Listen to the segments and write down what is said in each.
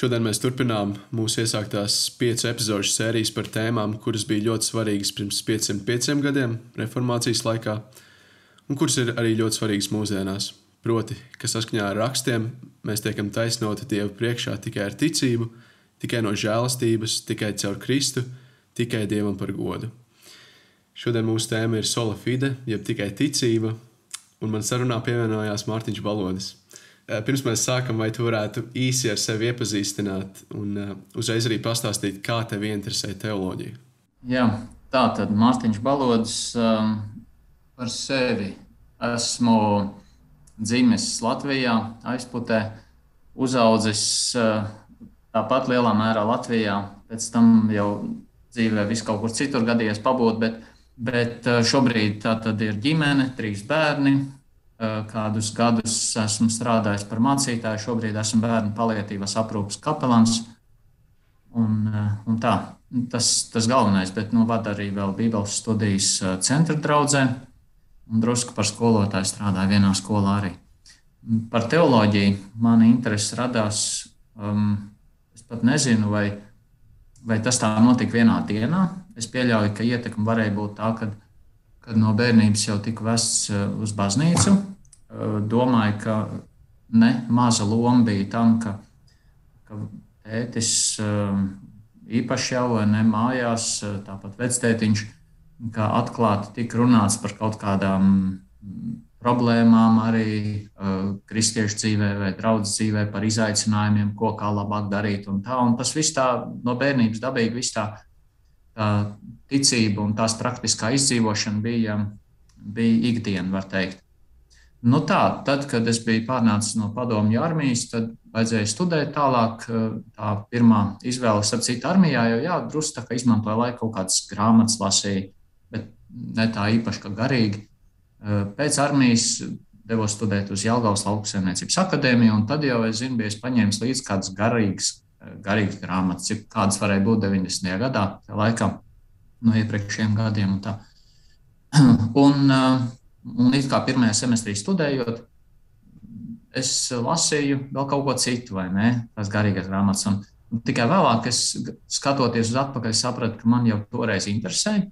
Šodien mēs turpinām mūsu iesāktās piecu epizodu sērijas par tēmām, kuras bija ļoti svarīgas pirms 505 gadiem, reformācijas laikā, un kuras ir arī ļoti svarīgas mūsdienās. Proti, ka saskaņā ar rakstiem mēs tiekam taisnoti Dievu priekšā tikai ar ticību, tikai no žēlastības, tikai caur Kristu, tikai Dievam par godu. Šodien mūsu tēma ir sola fide, jeb tikai ticība, un man sarunā pievienojās Mārtiņš Balodis. Eh, pirms mēs sākam, vai tu varētu īsi ar sevi iepazīstināt un uh, uzreiz arī pastāstīt, kā tev interesē teoloģija? Jā, tā tad Mārtiņš Balodis um, par sevi. Esmu dzimis Latvijā, aizputē, uzaudzis uh, tāpat lielā mērā Latvijā, pēc tam jau dzīvē vis kaut kur citur gadījies pabūt, bet, bet šobrīd tā tad ir ģimene, trīs bērni, kādus gadus esmu strādājis par mācītāju, šobrīd esmu bērnu palietīvas aprūpas kapelāns. Un, eh, un tā, tas, tas galvenais, bet nu, vada arī vēl Bībeles studijas eh, centra draudzē, un drusku par skolotāju strādāju vienā skolā arī. Par teoloģiju mana interese radās. Um, es pat nezinu, vai, vai tas tā notika vienā dienā. Es pieļauju, ka ietekme varēja būt tā, ka kad no bērnības jau tika vests uz baznīcu. Domāju, ka ne maza loma bija tam, ka, ka tētis īpaši jau ne mājās, tāpat vectētiņš, ka atklāti tika runāts par kaut kādām problēmām arī uh, kristiešu dzīvē vai draugu dzīvē, par izaicinājumiem, ko kā labāk darīt. Un tā, un tas viss tā no bērnības dabīgi, viss tā, tā ticība un tās praktiskā izdzīvošana bija, bija ikdiena, var teikt. Nu tā, tad, kad es biju pārnācis no padomju armijas, tad vajadzēja studēt tālāk. Tā pirmā izvēle, ap citu armijā, jau jā, drusku tā kā izmantoja laiku kaut kādas grāmatas lasīja, bet ne tā īpaši kā garīgi. Pēc armijas devos studēt uz Jālgavas lauksaimniecības akadēmiju, un tad jau es zinu, biju paņēmis līdzi kādas garīgas, garīgas grāmatas, cik kādas varēja būt 90. gadā, laikam no iepriekšējiem gadiem. Un, tā. un, uh, un it kā pirmajā semestrī studējot, es lasīju vēl kaut ko citu, vai ne? Tās garīgās grāmatas. Un, un tikai vēlāk, es, skatoties uz atpakaļ, sapratu, ka man jau toreiz interesēja.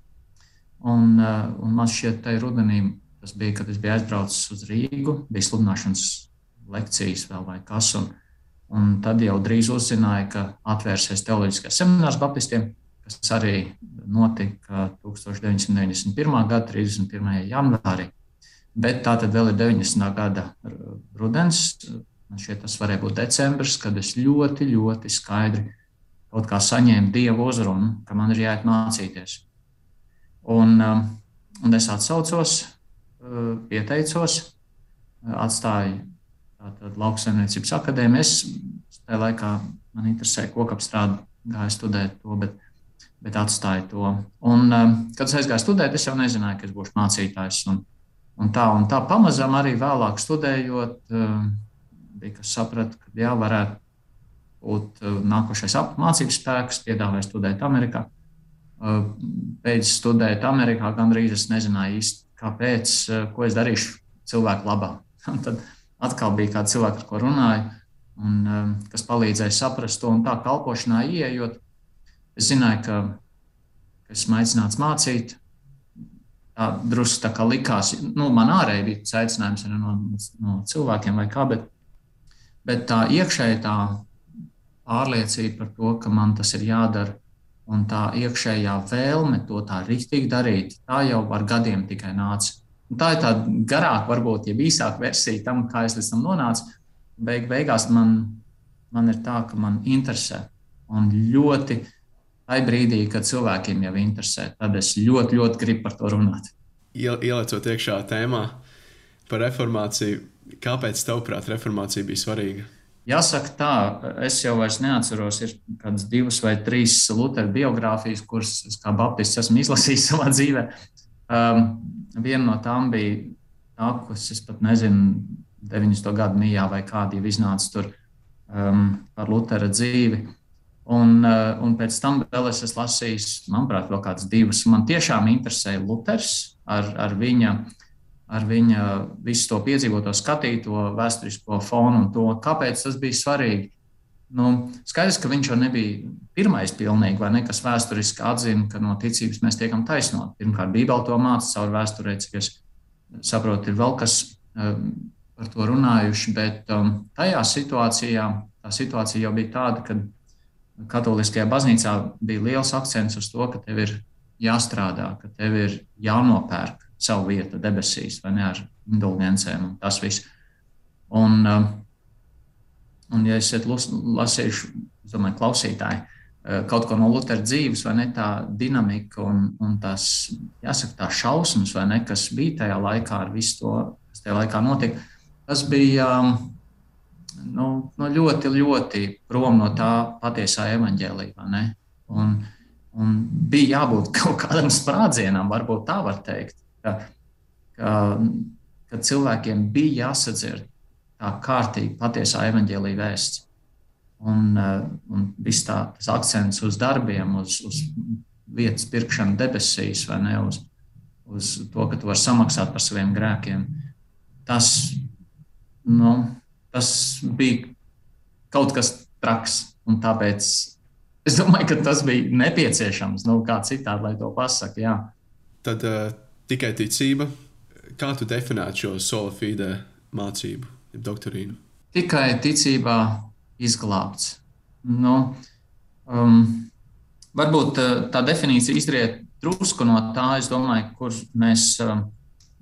Un, uh, un man šķiet, ka rudenī tas bija, kad es biju aizbraucis uz Rīgu, bija sludināšanas lekcijas vēl vai kas. Un, un tad jau drīz uzzināju, ka atvērsies teoloģiskais seminārs Baptistiem kas arī notika 1991. gada 31. janvārī. Bet tā tad vēl ir 90. gada rudens. Man šķiet, tas varēja būt decembris, kad es ļoti, ļoti skaidri kaut kā saņēmu dievu uzrunu, ka man ir jāiet mācīties. Un, um, un es atsaucos, uh, pieteicos, atstāju lauksaimniecības akadēmiju. Es tajā laikā man interesēja kokapstrāde, gāju studēt to, bet bet atstāju to. Un, um, kad es aizgāju studēt, es jau nezināju, ka es būšu mācītājs. Un, un tā, un tā pamazām arī vēlāk studējot, um, bija kas saprata, ka jā, varētu būt uh, nākošais mācību spēks, piedāvāja studēt Amerikā. Pēc studēt Amerikā gandrīz es nezināju īsti, kāpēc, ko es darīšu cilvēku labā. Un tad atkal bija kāds cilvēks, ar ko runāju, un, kas palīdzēja saprast to un tā kalpošanā ieejot Es zināju, ka, ka esmu aicināts mācīt. Tā drusku tā kā likās, nu, man ārēji bija aicinājums no, no cilvēkiem vai kā, bet, bet tā iekšēji tā pārliecība par to, ka man tas ir jādara, un tā iekšējā vēlme to tā rīktīgi darīt, tā jau ar gadiem tikai nāca. Un tā ir tā garāka, varbūt, ja īsāka versija tam, kā es līdz tam nonācu. Beig, beigās man, man ir tā, ka man interesē un ļoti tajā brīdī, kad cilvēkiem jau interesē, tad es ļoti, ļoti gribu par to runāt. Ielicot iekšā tēmā par reformāciju, kāpēc tavuprāt reformācija bija svarīga? Jāsaka, tā, es jau neatceros, ir kādas divas vai trīs Lutera biogrāfijas, kuras es kā Baptists esmu izlasījis savā dzīvē. Um, viena no tām bija tā, kas es pat nezinu, 90. gadu mijā vai kāda jau iznāca tur um, par Lutera dzīvi. Un, eh, un pēc tam vēl es esmu lasījis, manuprāt, vēl kādas divas. Man tiešām interesēja Luters ar, ar viņa, ar viņa visu to piedzīvoto, skatīto vēsturisko fonu un to, kāpēc tas bija svarīgi. nu, skaidrs, ka viņš jau nebija pirmais pilnīgi, vai ne, kas vēsturiski atzina, ka no ticības mēs tiekam taisnoti. Pirmkārt, Bībele to māca caur vēsturē, cik es saprotu, ir vēl kas um, par to runājuši, bet um, tajā situācijā, tā situācija jau bija tāda, ka katoliskajā baznīcā bija liels akcents uz to, ka tev ir jāstrādā, ka tev ir jānopērk savu vietu debesīs vai ne ar indulgencēm un tas viss. Un, um, un ja es domāju, klausītāji, uh, kaut ko no Lutera dzīves, vai ne tā dinamika un, un tās, jāsaka, tā šausmas, vai ne, kas bija tajā laikā ar visu to, kas tajā laikā notika, tas bija um, nu, nu ļoti, ļoti prom no tā patiesā evaņģēlīja. Un, un bija jābūt kaut kādam sprādzienam, varbūt tā var teikt, ka, ka, ka cilvēkiem bija jāsadzird tā kārtīgi patiesā evaņģēlīja vēsts. Un, uh, un viss tā, tas akcents uz darbiem, uz, uz vietas pirkšanu debesīs, vai ne uz, uz to, ka tu vari samaksāt par saviem grēkiem. Tas, nu, tas bija kaut kas traks. Un tāpēc es domāju, ka tas bija nepieciešams. Nu, kā citādi, lai to pasaktu. Tad uh, tikai ticība. Kā tu definētu šo sola fide mācību? doktorīnu? Tikai ticībā izglābts. Nu, um, varbūt uh, tā definīcija izriet drusku no tā, domāju, kur mēs, um,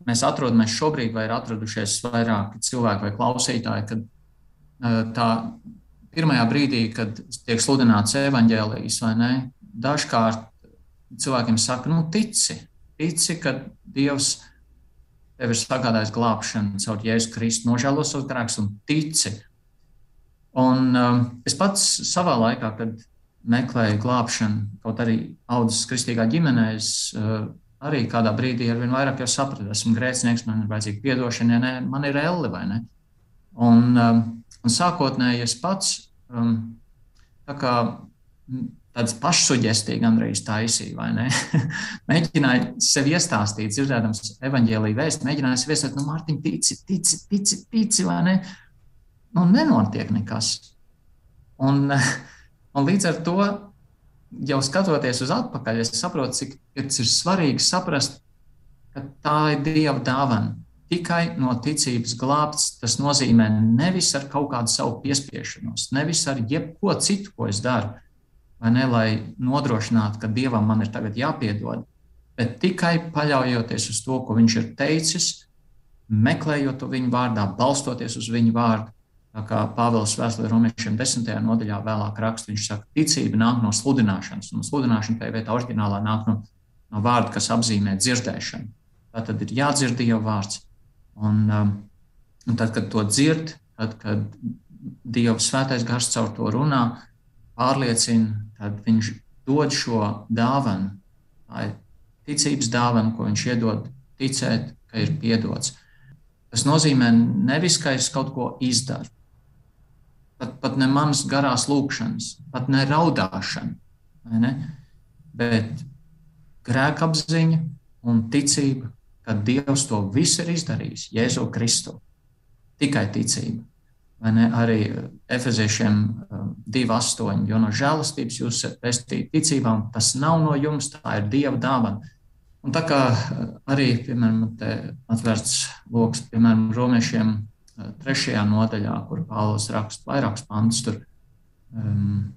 mēs atrodamies šobrīd, vai ir atradušies vairāki cilvēki vai klausītāji. Kad, uh, tā pirmajā brīdī, kad tiek sludināts evaņģēlijas, vai ne, dažkārt cilvēkiem saka, nu, tici, tici, ka Dievs tev ir sagādājis glābšanu caur Jēzus Kristu, nožēlo savus grēkus un tici. Un um, es pats savā laikā, kad meklēju glābšanu, kaut arī audzis kristīgā ģimenē, es uh, arī kādā brīdī ar vien vairāk sapratu, esmu grēcinieks, man ir vajadzīga atdošana, ja ne, man ir elle vai ne. Un, um, un sākotnēji es pats um, kā, tāds pašsuģestīgi gandrīz taisīja, vai ne? mēģināja sev iestāstīt, dzirdēdams evaņģēlīju vēstu, mēģināja sev iestāstīt, nu, Mārtiņ, tici, tici, tici, tici, vai ne? Nu, nenotiek nekas. Un, un līdz ar to, jau skatoties uz atpakaļ, es saprotu, cik ir svarīgi saprast, ka tā ir Dieva dāvana. Tikai no ticības glābts, tas nozīmē nevis ar kaut kādu savu piespiešanos, nevis ar jebko citu, ko es daru, vai ne, lai nodrošinātu, ka Dievam man ir tagad jāpiedod, bet tikai paļaujoties uz to, ko Viņš ir teicis, meklējot to viņa vārdā, balstoties uz viņa vārdu. Kā Pāvils vēstulē romiešiem desmitajā nodaļā vēlāk raksta, viņš saka, ticība nāk no sludināšanas, un sludināšana tajā vietā oriģinālā nāk no, no vārda, kas apzīmē dzirdēšanu. Tā tad ir jādzird Dieva vārds. Un, um, un tad, kad to dzird, tad, kad Dieva svētais gars caur to runā, pārliecina, tad viņš dod šo dāvanu. Tā ir ticības dāvana, ko viņš iedod ticēt, ka ir piedots. Tas nozīmē nevis, ka es kaut ko izdaru, pat, pat ne manas garās lūkšanas, pat ne raudāšana, ne? bet grēka apziņa un ticība, ka Dievs to visu ir izdarījis Jēzu Kristu. Tikai ticība. Arī Efeziešiem 2,8. Um, jo no žēlastības jūs esat pestīti ticībā, un tas nav no jums, tā ir Dieva dāvana. Un tā kā uh, arī, piemēram, atvērts lokus, piemēram, romiešiem trešajā nodaļā, kur Pāvils raksta vairākus pantus, tur, um,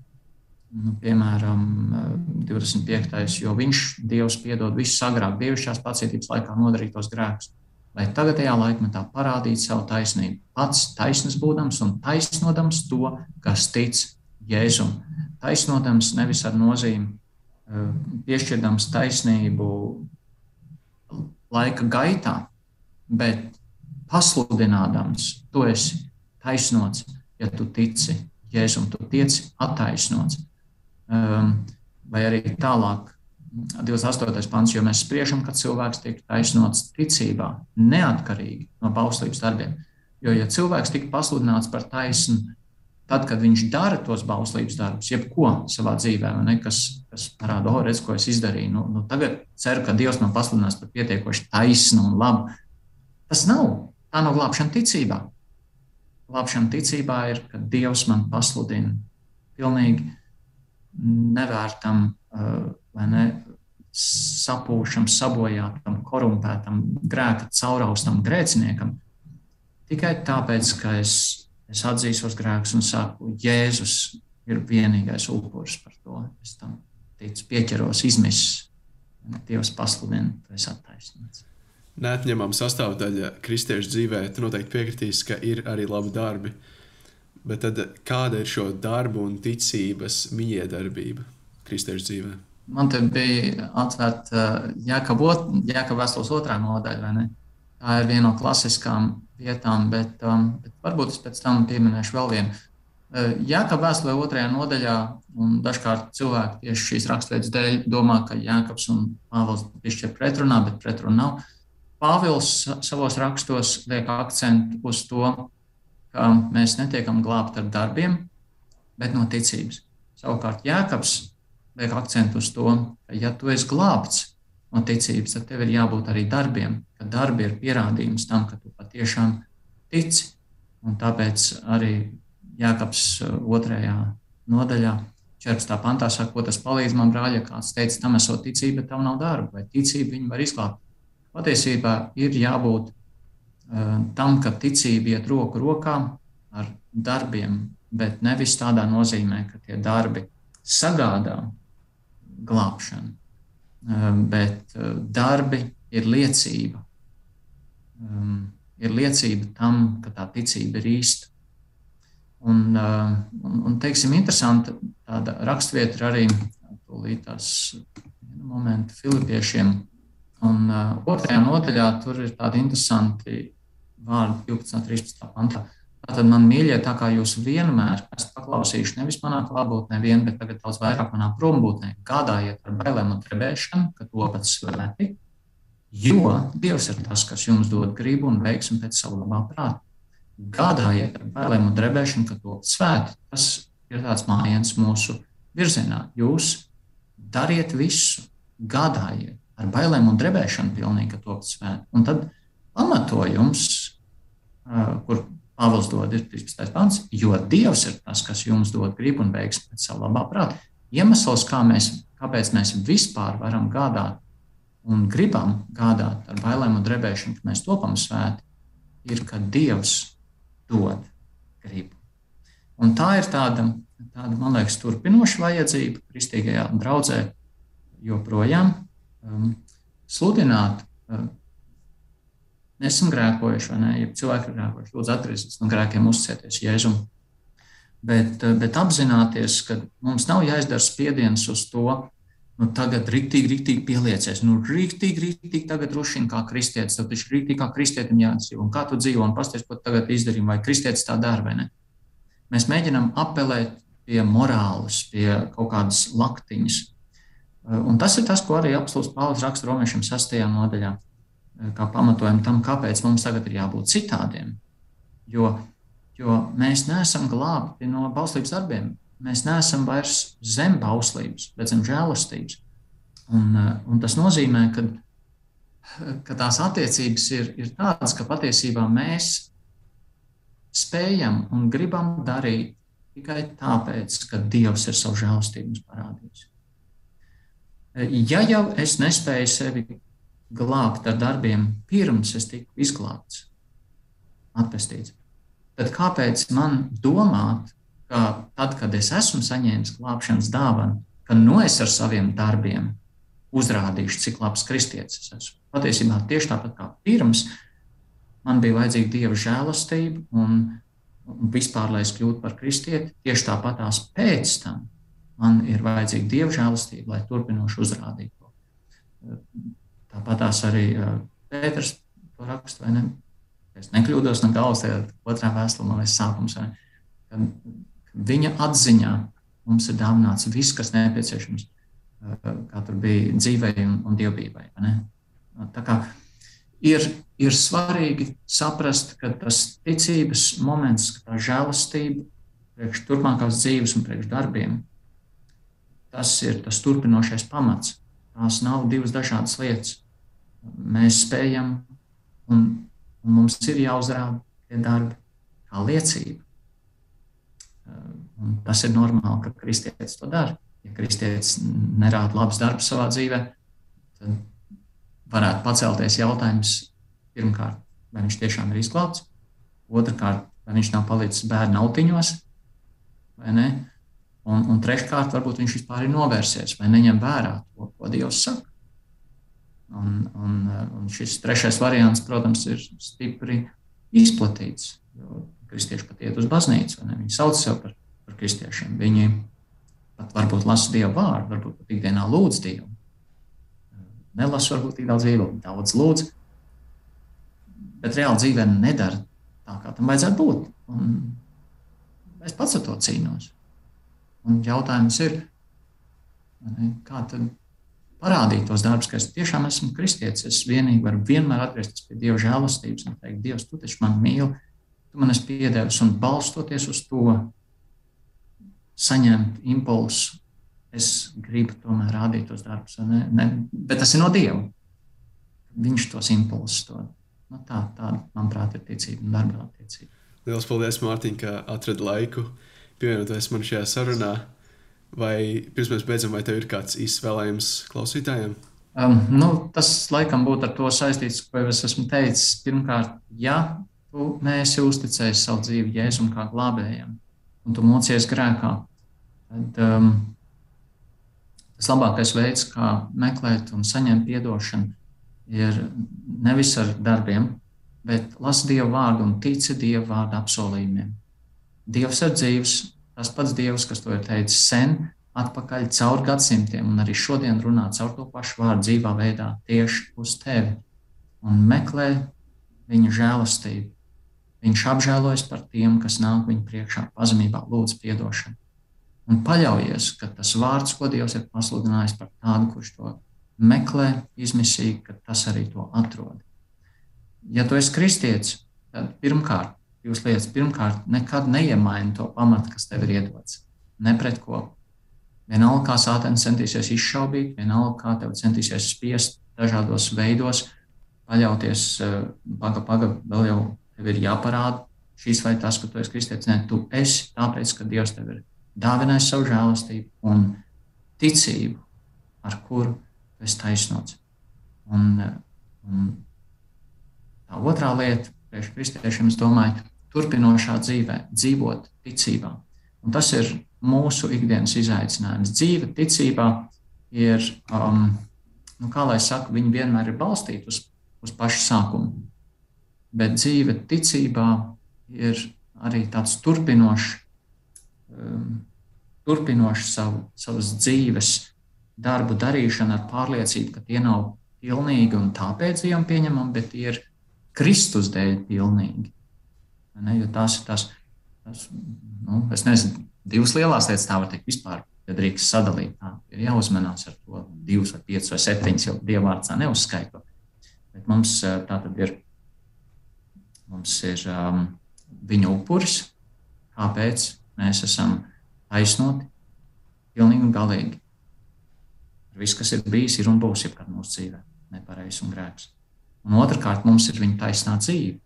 nu, piemēram, 25. Uh, jo viņš Dievs piedod visus agrāk dievišķās pacietības laikā nodarītos grēkus lai tagadējā laikmetā parādītu savu taisnību, pats taisnīgs būdams un taisnodams to, kas tic Jēzum. Taisnodams nevis ar nozīmi, eh, piešķirdams taisnību laika gaitā, bet pasludinādams, tu esi taisnots, ja tu tici Jēzum, tu tieci attaisnots. Ehm, vai arī tālāk 28. pants, jo mēs spriežam, ka cilvēks tiek taisnots ticībā, neatkarīgi no bauslības darbiem. Jo, ja cilvēks tika pasludināts par taisnu, tad, kad viņš dara tos bauslības darbus, jebko savā dzīvē, ne, kas, kas parāda, oh, redz, ko es izdarīju, nu, nu, tagad ceru, ka Dievs man pasludinās par pietiekoši taisnu un labu. Tas nav. Tā nav glābšana ticībā. Glābšana ticībā ir, kad Dievs man pasludina pilnīgi nevērtam, vai ne, sapūšam, sabojātam, korumpētam, grēka cauraustam grēciniekam, tikai tāpēc, ka es, es atzīstu grēkus un saku, Jēzus ir vienīgais upuris par to. Es tam ticu, pieķeros, izmisis. Dievs pasludina, tu esi attaisnots. Neatņemama sastāvdaļa kristiešu dzīvē, tu noteikti piekritīsi, ka ir arī labi darbi. Bet tad, kāda ir šo darbu un ticības miedarbība kristiešu dzīvē? Man te bija atvērta Jēkabas vēstules otrā nodaļa. Tā ir viena no klasiskām vietām, bet, um, bet varbūt es pēc tam pieminēšu vēl vienu. Jēkabā vēstulē otrajā nodaļā, un dažkārt cilvēki tieši šīs raksturvietas dēļ domā, ka Jēkabs un Pāvils piešķir pretrunā, bet pretruna nav. Pāvils savos rakstos liek akcentu uz to, ka mēs netiekam glābti ar darbiem, bet no ticības. Savukārt Jēkabs liek akcentu uz to, ka, ja tu esi glābts no ticības, tad tev ir jābūt arī darbiem, ka darbi ir pierādījums tam, ka tu patiešām tici. Un tāpēc arī Jākaps uh, otrajā nodaļā, 14. pantā saka, ko tas palīdz man, brāļa, kāds teica, tam esot ticība, tev nav darba, vai ticība viņu var izglābt. Patiesībā ir jābūt uh, tam, ka ticība iet roku rokā ar darbiem, bet nevis tādā nozīmē, ka tie darbi sagādā glābšanu, uh, bet uh, darbi ir liecība. Um, ir liecība tam, ka tā ticība ir īsta. Un, un, un teiksim, interesanta tāda raksturvieta arī tās momenti Filipiešiem. Un uh, otrajā nodaļā tur ir tādi interesanti vārdi 12. un 13. pantā. Tātad man mīļie, tā kā jūs vienmēr esat paklausījuši nevis manā klātbūtnē, vien, bet tagad daudz vairāk manā prombūtnē, gādājiet ar bailēm un trebēšanu, ka to pats svēti, jo Dievs ir tas, kas jums dod gribu un veiksmi pēc savu labā prāta gādājiet ar bailēm un drebēšanu, ka to svēti. Tas ir tāds mājiens mūsu virzienā. Jūs dariet visu, gādājiet ar bailēm un drebēšanu, pilnīgi, to svēti. Un tad pamatojums, kur Pāvils dod, ir 13. pants, jo Dievs ir tas, kas jums dod gribu un veiksmi pēc savu labā prāta. Iemesls, kā mēs, kāpēc mēs vispār varam gādāt un gribam gādāt ar bailēm un drebēšanu, ka mēs topam svēti, ir, ka Dievs dod gribu. Un tā ir tāda, tāda man liekas, turpinoša vajadzība kristīgajā draudzē joprojām um, sludināt. Um, Nesam grēkojuši, vai ne? Ja cilvēki ir grēkojuši, lūdzu, atgriezties no grēkiem, uzticēties Jēzum. Bet, uh, bet apzināties, ka mums nav jāizdara spiediens uz to, nu, tagad rīktīgi, rīktīgi pieliecies. Nu, rīktīgi, rīktīgi tagad rušina kā kristietis. Tev taču rīktīgi kā kristietim jādzīvo. Un kā tu dzīvo un pasties, ko tagad izdarīji, vai kristietis tā dara vai ne. Mēs mēģinām apelēt pie morāles, pie kaut kādas laktiņas. Un tas ir tas, ko arī apstults Pāvils raksta romiešiem sastajā nodaļā, kā pamatojumu tam, kāpēc mums tagad ir jābūt citādiem. Jo, jo mēs neesam glābti no bauslības darbiem mēs neesam vairs zem bauslības, bet zem žēlastības. Un, eh, un tas nozīmē, ka, ka tās attiecības ir, ir tādas, ka patiesībā mēs spējam un gribam darīt tikai tāpēc, ka Dievs ir savu žēlastību parādījis. Ja jau es nespēju sevi glābt ar darbiem, pirms es tiku izglābts, atpestīts, tad kāpēc man domāt, ka tad, kad es esmu saņēmis glābšanas dāvanu, ka no es ar saviem darbiem uzrādīšu, cik labs kristietis es esmu. Patiesībā tieši tāpat kā pirms, man bija vajadzīga dieva žēlastība un, un vispār, lai es kļūtu par kristieti, tieši tāpatās pēc tam man ir vajadzīga dieva žēlastība, lai turpinoši uzrādītu to. Tāpatās arī Pēters to raksta, vai ne? Es nekļūdos no galvas, tajā otrā vēstulē, liekas, sākums. Vai, viņa atziņā mums ir dāvināts viss, kas nepieciešams, eh, kā tur bija dzīvei un, un dievbijai. Tā kā ir, ir svarīgi saprast, ka tas ticības moments, ka tā žēlastība priekš turpmākās dzīves un priekš darbiem, tas ir tas turpinošais pamats. Tās nav divas dažādas lietas. Mēs spējam, un, un mums ir jāuzrāda tie darbi kā liecība Un tas ir normāli, ka kristietis to dara. Ja kristietis nerāda labus darbus savā dzīvē, tad varētu pacelties jautājums pirmkārt, vai viņš tiešām ir izglābts, otrkārt, vai viņš nav palicis bērnu autiņos, vai ne? Un, un treškārt, varbūt viņš vispār ir novērsies vai neņem vērā to, ko Dievs saka. Un, un, un šis trešais variants, protams, ir stipri izplatīts. Kristieši pat iet uz baznīcu, viņi sauc sevi par, par kristiešiem. Viņi pat varbūt lasa Dieva vārdu, varbūt pat ikdienā lūdz Dievu. Nelasu varbūt tik daudz viegli, daudz lūdz, bet reāli dzīvē nedara tā, kā tam vajadzētu būt. Un es pats ar to cīnos. Un jautājums ir, kā tad parādīt tos darbus, ka es tiešām esmu kristietis. Es vienīgi varu vienmēr atgriezties pie Dieva žēlastības un teikt, Dievs, tu taču man mīli, tu man esi piedevis un balstoties uz to saņemt impulsu. Es gribu tomēr rādīt tos darbus, ne, ne, bet tas ir no Dieva. Viņš tos impulsus dod. Nu, tā, tā, manuprāt, ir ticība un darba attiecība. Lielas paldies, Mārtiņ, ka atradi laiku pievienoties man šajā sarunā. Vai pirms mēs beidzam, vai tev ir kāds izvēlējums klausītājiem? Um, nu, tas laikam būtu ar to saistīts, ko jau es esmu teicis. Pirmkārt, ja tu neesi uzticējis savu dzīvi Jēzum kā glābējam, un tu mocies grēkā, tad um, tas labākais veids, kā meklēt un saņemt atdošanu, ir nevis ar darbiem, bet lasi Dieva vārdu un tici Dieva vārdu apsolījumiem. Dievs ir dzīves, tas pats Dievs, kas to ir teicis sen, atpakaļ caur gadsimtiem, un arī šodien runā caur to pašu vārdu dzīvā veidā tieši uz tevi un meklē viņa žēlastību. Viņš apžēlojas par tiem, kas nāk viņa priekšā pazemībā, lūdz atdošanu. Un paļaujies, ka tas vārds, ko Dievs ir pasludinājis par tādu, kurš to meklē, izmisīgi, ka tas arī to atrod. Ja tu esi kristietis, tad pirmkārt divas lietas. Pirmkārt, nekad neiemaini to pamatu, kas tev ir iedots. Ne pret ko. Vienalga, kā sāpēns centīsies izšaubīt, vienalga, kā tev centīsies spiest dažādos veidos, paļauties, eh, paga, paga, vēl jau tev ir jāparāda šīs vai tas, ka tu esi kristietis. Nē, tu esi tāpēc, ka Dievs tev ir dāvinājis savu žēlastību un ticību, ar kuru tu esi taisnots. Un, eh, un tā otrā lieta, priekš kristiešiem, es domāju, turpinošā dzīvē, dzīvot ticībā. Un tas ir mūsu ikdienas izaicinājums. Dzīve ticībā ir, um, nu, kā lai saka, viņi vienmēr ir balstīti uz, uz pašu sākumu. Bet dzīve ticībā ir arī tāds turpinošs, um, turpinošs savu, savas dzīves darbu darīšana ar pārliecību, ka tie nav pilnīgi un tāpēc Dievam pieņemami, bet tie ir Kristus dēļ pilnīgi. Ne, jo tās ir tās, tās nu, es nezinu, divas lielās lietas, tā var teikt, vispār. Ja drīkst sadalīt, tā ir jāuzmanās ar to divas, vai piecas, vai septiņas, jau dievvvārds neuzskaito. Bet mums eh, tā tad ir, mums ir um, viņa upuris, kāpēc mēs esam taisnoti, pilnīgi un galīgi. Viss, kas ir bijis, ir un būs jebkad mūsu dzīvē, nepareizs un grēks. Un otrkārt, mums ir viņa taisnā dzīve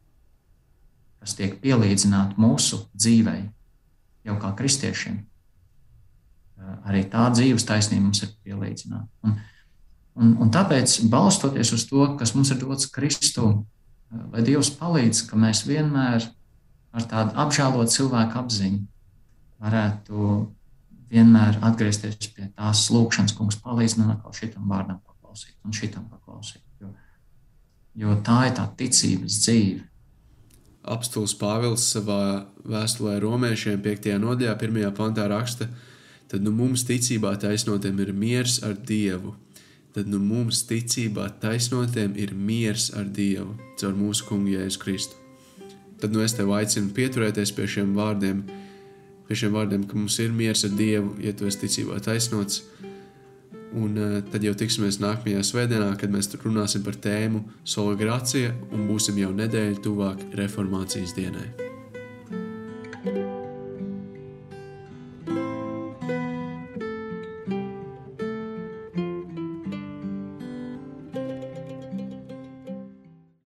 kas tiek pielīdzināti mūsu dzīvei, jau kā kristiešiem. Arī tā dzīves taisnība mums ir pielīdzināta. Un, un, un tāpēc, balstoties uz to, kas mums ir dots Kristu, lai Dievs palīdz, ka mēs vienmēr ar tādu apžēlotu cilvēku apziņu varētu vienmēr atgriezties pie tās lūkšanas, kungs, palīdz man atkal šitam vārdam paklausīt un šitam paklausīt. Jo, tā ir tā ticības dzīve Apstults Pāvils savā vēstulē romiešiem 5. nodaļā, 1. pantā raksta, tad nu mums ticībā taisnotiem ir miers ar Dievu. Tad nu mums ticībā taisnotiem ir miers ar Dievu caur mūsu kungu Jēzu Kristu. Tad nu es tev aicinu pieturēties pie šiem vārdiem, pie šiem vārdiem, ka mums ir miers ar Dievu, ja tu esi ticībā taisnots Un uh, tad jau tiksimies nākamajā svētdienā, kad mēs runāsim par tēmu Sola Grācija un būsim jau nedēļu tuvāk reformācijas dienai.